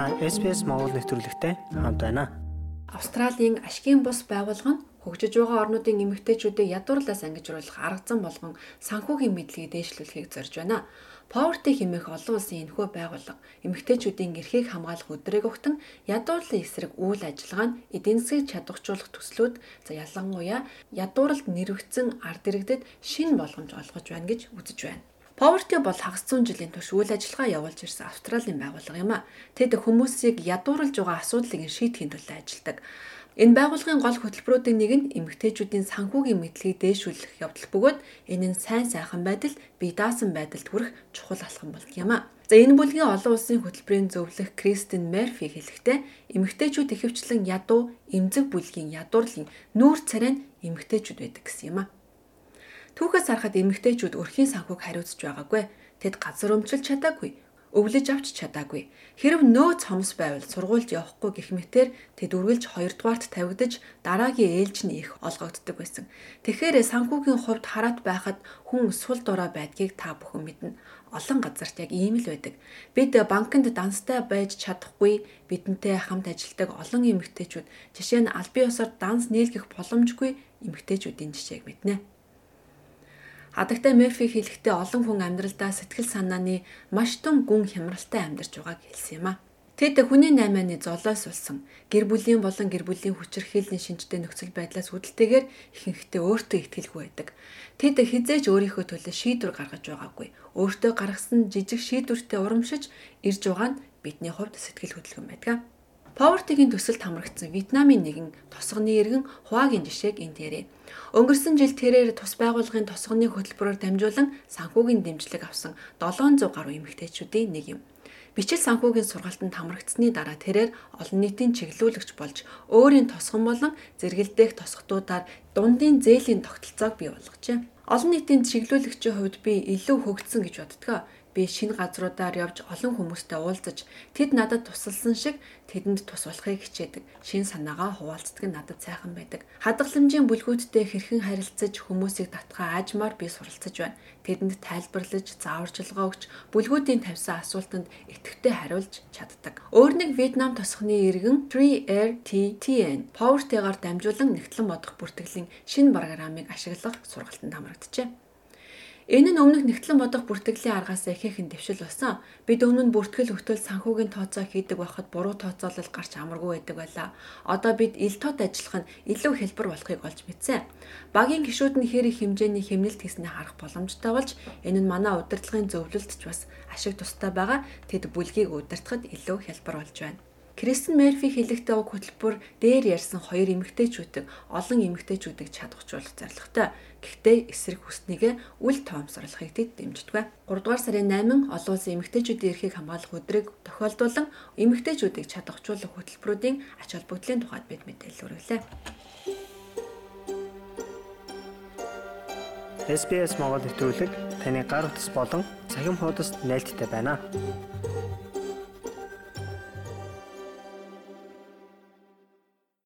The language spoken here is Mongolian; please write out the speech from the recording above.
Та SPS Монгол нэвтрүүлэгтэй хамт байна. Австралийн ашгийн бус байгууллага нь хөгжиж байгаа орнуудын эмэгтэйчүүдийг ядуурлаас ангижруулах арга зам болгон санхүүгийн мэдлэгийг дээшлүүлэхийг зорж байна. Poverty хэмээх олон улсын энэхүү байгууллага эмэгтэйчүүдийн эрхийг хамгаалах өдрийг өгтөн ядуурлын эсрэг үйл ажиллагаа нь эдийн засгийг чадваржуулах төслүүд за ялангуяа ядууралд нэрвэгдсэн ард иргэдэд шин боломж олгож байна гэж үзэж байна. Poverty бол хагас зуун жилийн турш үйл ажиллагаа явуулж ирсэн Австралийн байгууллага юм а. Тэд хүмүүсийг ядуурлж байгаа асуудлыг шийдэхин төлөө ажилладаг. Энэ байгууллагын гол хөтөлбөрүүдийн нэг нь эмэгтэйчүүдийн санхүүгийн мэдлэгийг дээшүүлэх явдал бөгөөд энэ нь сайн сайхан байдал, бие даасан байдалд хүрэх чухал алхам болдог юм а. За энэ бүлгийн олон улсын хөтөлбөрийн зөвлөх Кристин Мерфи хэлэхдээ эмэгтэйчүүд ихэвчлэн ядуу, эмзэг бүлгийн ядуурлын нүүр царай нь эмэгтэйчүүд байдаг гэсэн юм а. Түүхээс харахад эмэгтэйчүүд өрхийн санхүүг хариуцж байгаагүй. Тэд газар өмчлөж чадаагүй. Өвлөж авч чадаагүй. Хэрв нөө цомс байвал сургуульд явахгүй гэх мэтэр тэд үргэлж 2 дугаарт тавигдаж дараагийн ээлж нь их олгогддог байсан. Тэгэхээр санхүүгийн хувьд хараат байхад хүн сул дураа байдгийг та бүхэн мэднэ. Олон газарт яг ийм л байдаг. Бид банкнд данстай байж чадахгүй бидэнтэй хамт ажилладаг олон эмэгтэйчүүд жишээ нь албан ёсоор данс нийлгэх боломжгүй эмэгтэйчүүдийн жишээг мэднэ. Хадагтай Мерфи хэлэхдээ олон хүн амьдралдаа сэтгэл санааны маш том гүн хямралтай амьдарч байгааг хэлсэн юм а. Тэд хүний наймааны золоос улсан гэр бүлийн болон гэр бүлийн хүчирхийллийн шинжтэй нөхцөл байдлаас үүдэлтэйгээр ихэнхдээ өөртөө ихтгэлгүй байдаг. Тэд хизээж өөрийнхөө төлөө шийдвэр гаргаж байгаагүй. Өөртөө гаргасан жижиг шийдвэртээ урамшиж ирж байгаа нь бидний хувьд сэтгэл хөдлөмж байдаг. Повертигийн төсөлд хамрагдсан Вьетнамын нэгэн тосгоны иргэн Хуагийн жишээг энд ярив. Өнгөрсөн жил тэрээр тус байгууллагын тосгоны хөтөлбөрөөр дамжуулан санхүүгийн дэмжлэг авсан 700 гаруй эмэгтэйчүүдийн нэг юм. Бичил санхүүгийн сургалтанд хамрагдсны дараа тэрээр олон нийтийн чиглүүлэгч болж өөрийн тосгон болон зэрэгэлдэх тосготуудаар дундын зээлийн тогтолцоог бий болгожээ. Олон нийтийн чиглүүлэгчийн хувьд би илүү хөгжсөн гэж боддгоо би шинэ газруудаар явж олон хүмүүстэй уулзаж тэд надад тусалсан шиг тэдэнд тус болохыг хичээдэг. Шин санаагаа хуваалцдаг нь надад сайхан байдаг. Хадгаламжийн бүлгүүдтэй хэрхэн харилцаж хүмүүсийг татгаа аажмаар би суралцаж байна. Тэдэнд тайлбарлаж, зааварчилгаа өгч, бүлгүүдийн тавьсан асуултанд идэвхтэй хариулж чаддаг. Өөр нэг Вьетнам тосхны иргэн 3RTTN Power-тэйгээр дамжуулан нэгтлэн бодох бүртгэлийн шинэ программыг ашиглах сургалтанд хамрагджээ. Энэ нь өмнөх нэгтлэн бодох бүртгэлийн аргаас ихээхэн дэвшил болсон. Бид өмнө нь бүртгэл өгтөл санхүүгийн тооцоо хийдэг байхад буруу тооцоолол гарч амаргүй байдаг байлаа. Одоо бид ил тод ажиллах нь илүү хэлбэр болохыг олж мэдсэн. Багийн гишүүд нь хэрэг хэмжээний хэмнэлт хийснээ харах боломжтой болж энэ нь манай удирдлагын зөвлөлтч бас ашиг тустай байгаа. Тэд бүлгийг удирдахад илүү хэлбэр болж байна. Кристен Мерфи хэлэхдээ уг хөтөлбөр дээр ярьсан хоёр эмэгтэйчүүдийг олон эмэгтэйчүүдийг чадваржуулах зорилготой. Гэхдээ эсрэг хүснийгээ үл тоомсорлохыг тэд дэмждэг. 3 дугаар сарын 8 олон улсын эмэгтэйчүүдийн эрхийг хамгаалах өдрийг тохиолдуулан эмэгтэйчүүдийг чадваржуулах хөтөлбөрүүдийн ач холбогдлын тухайд бид мэдээлэл өргөлээ. SBS Монгол нэвтрүүлэг таны гар утас болон цахим хуудасд нийлдэхтэй байна.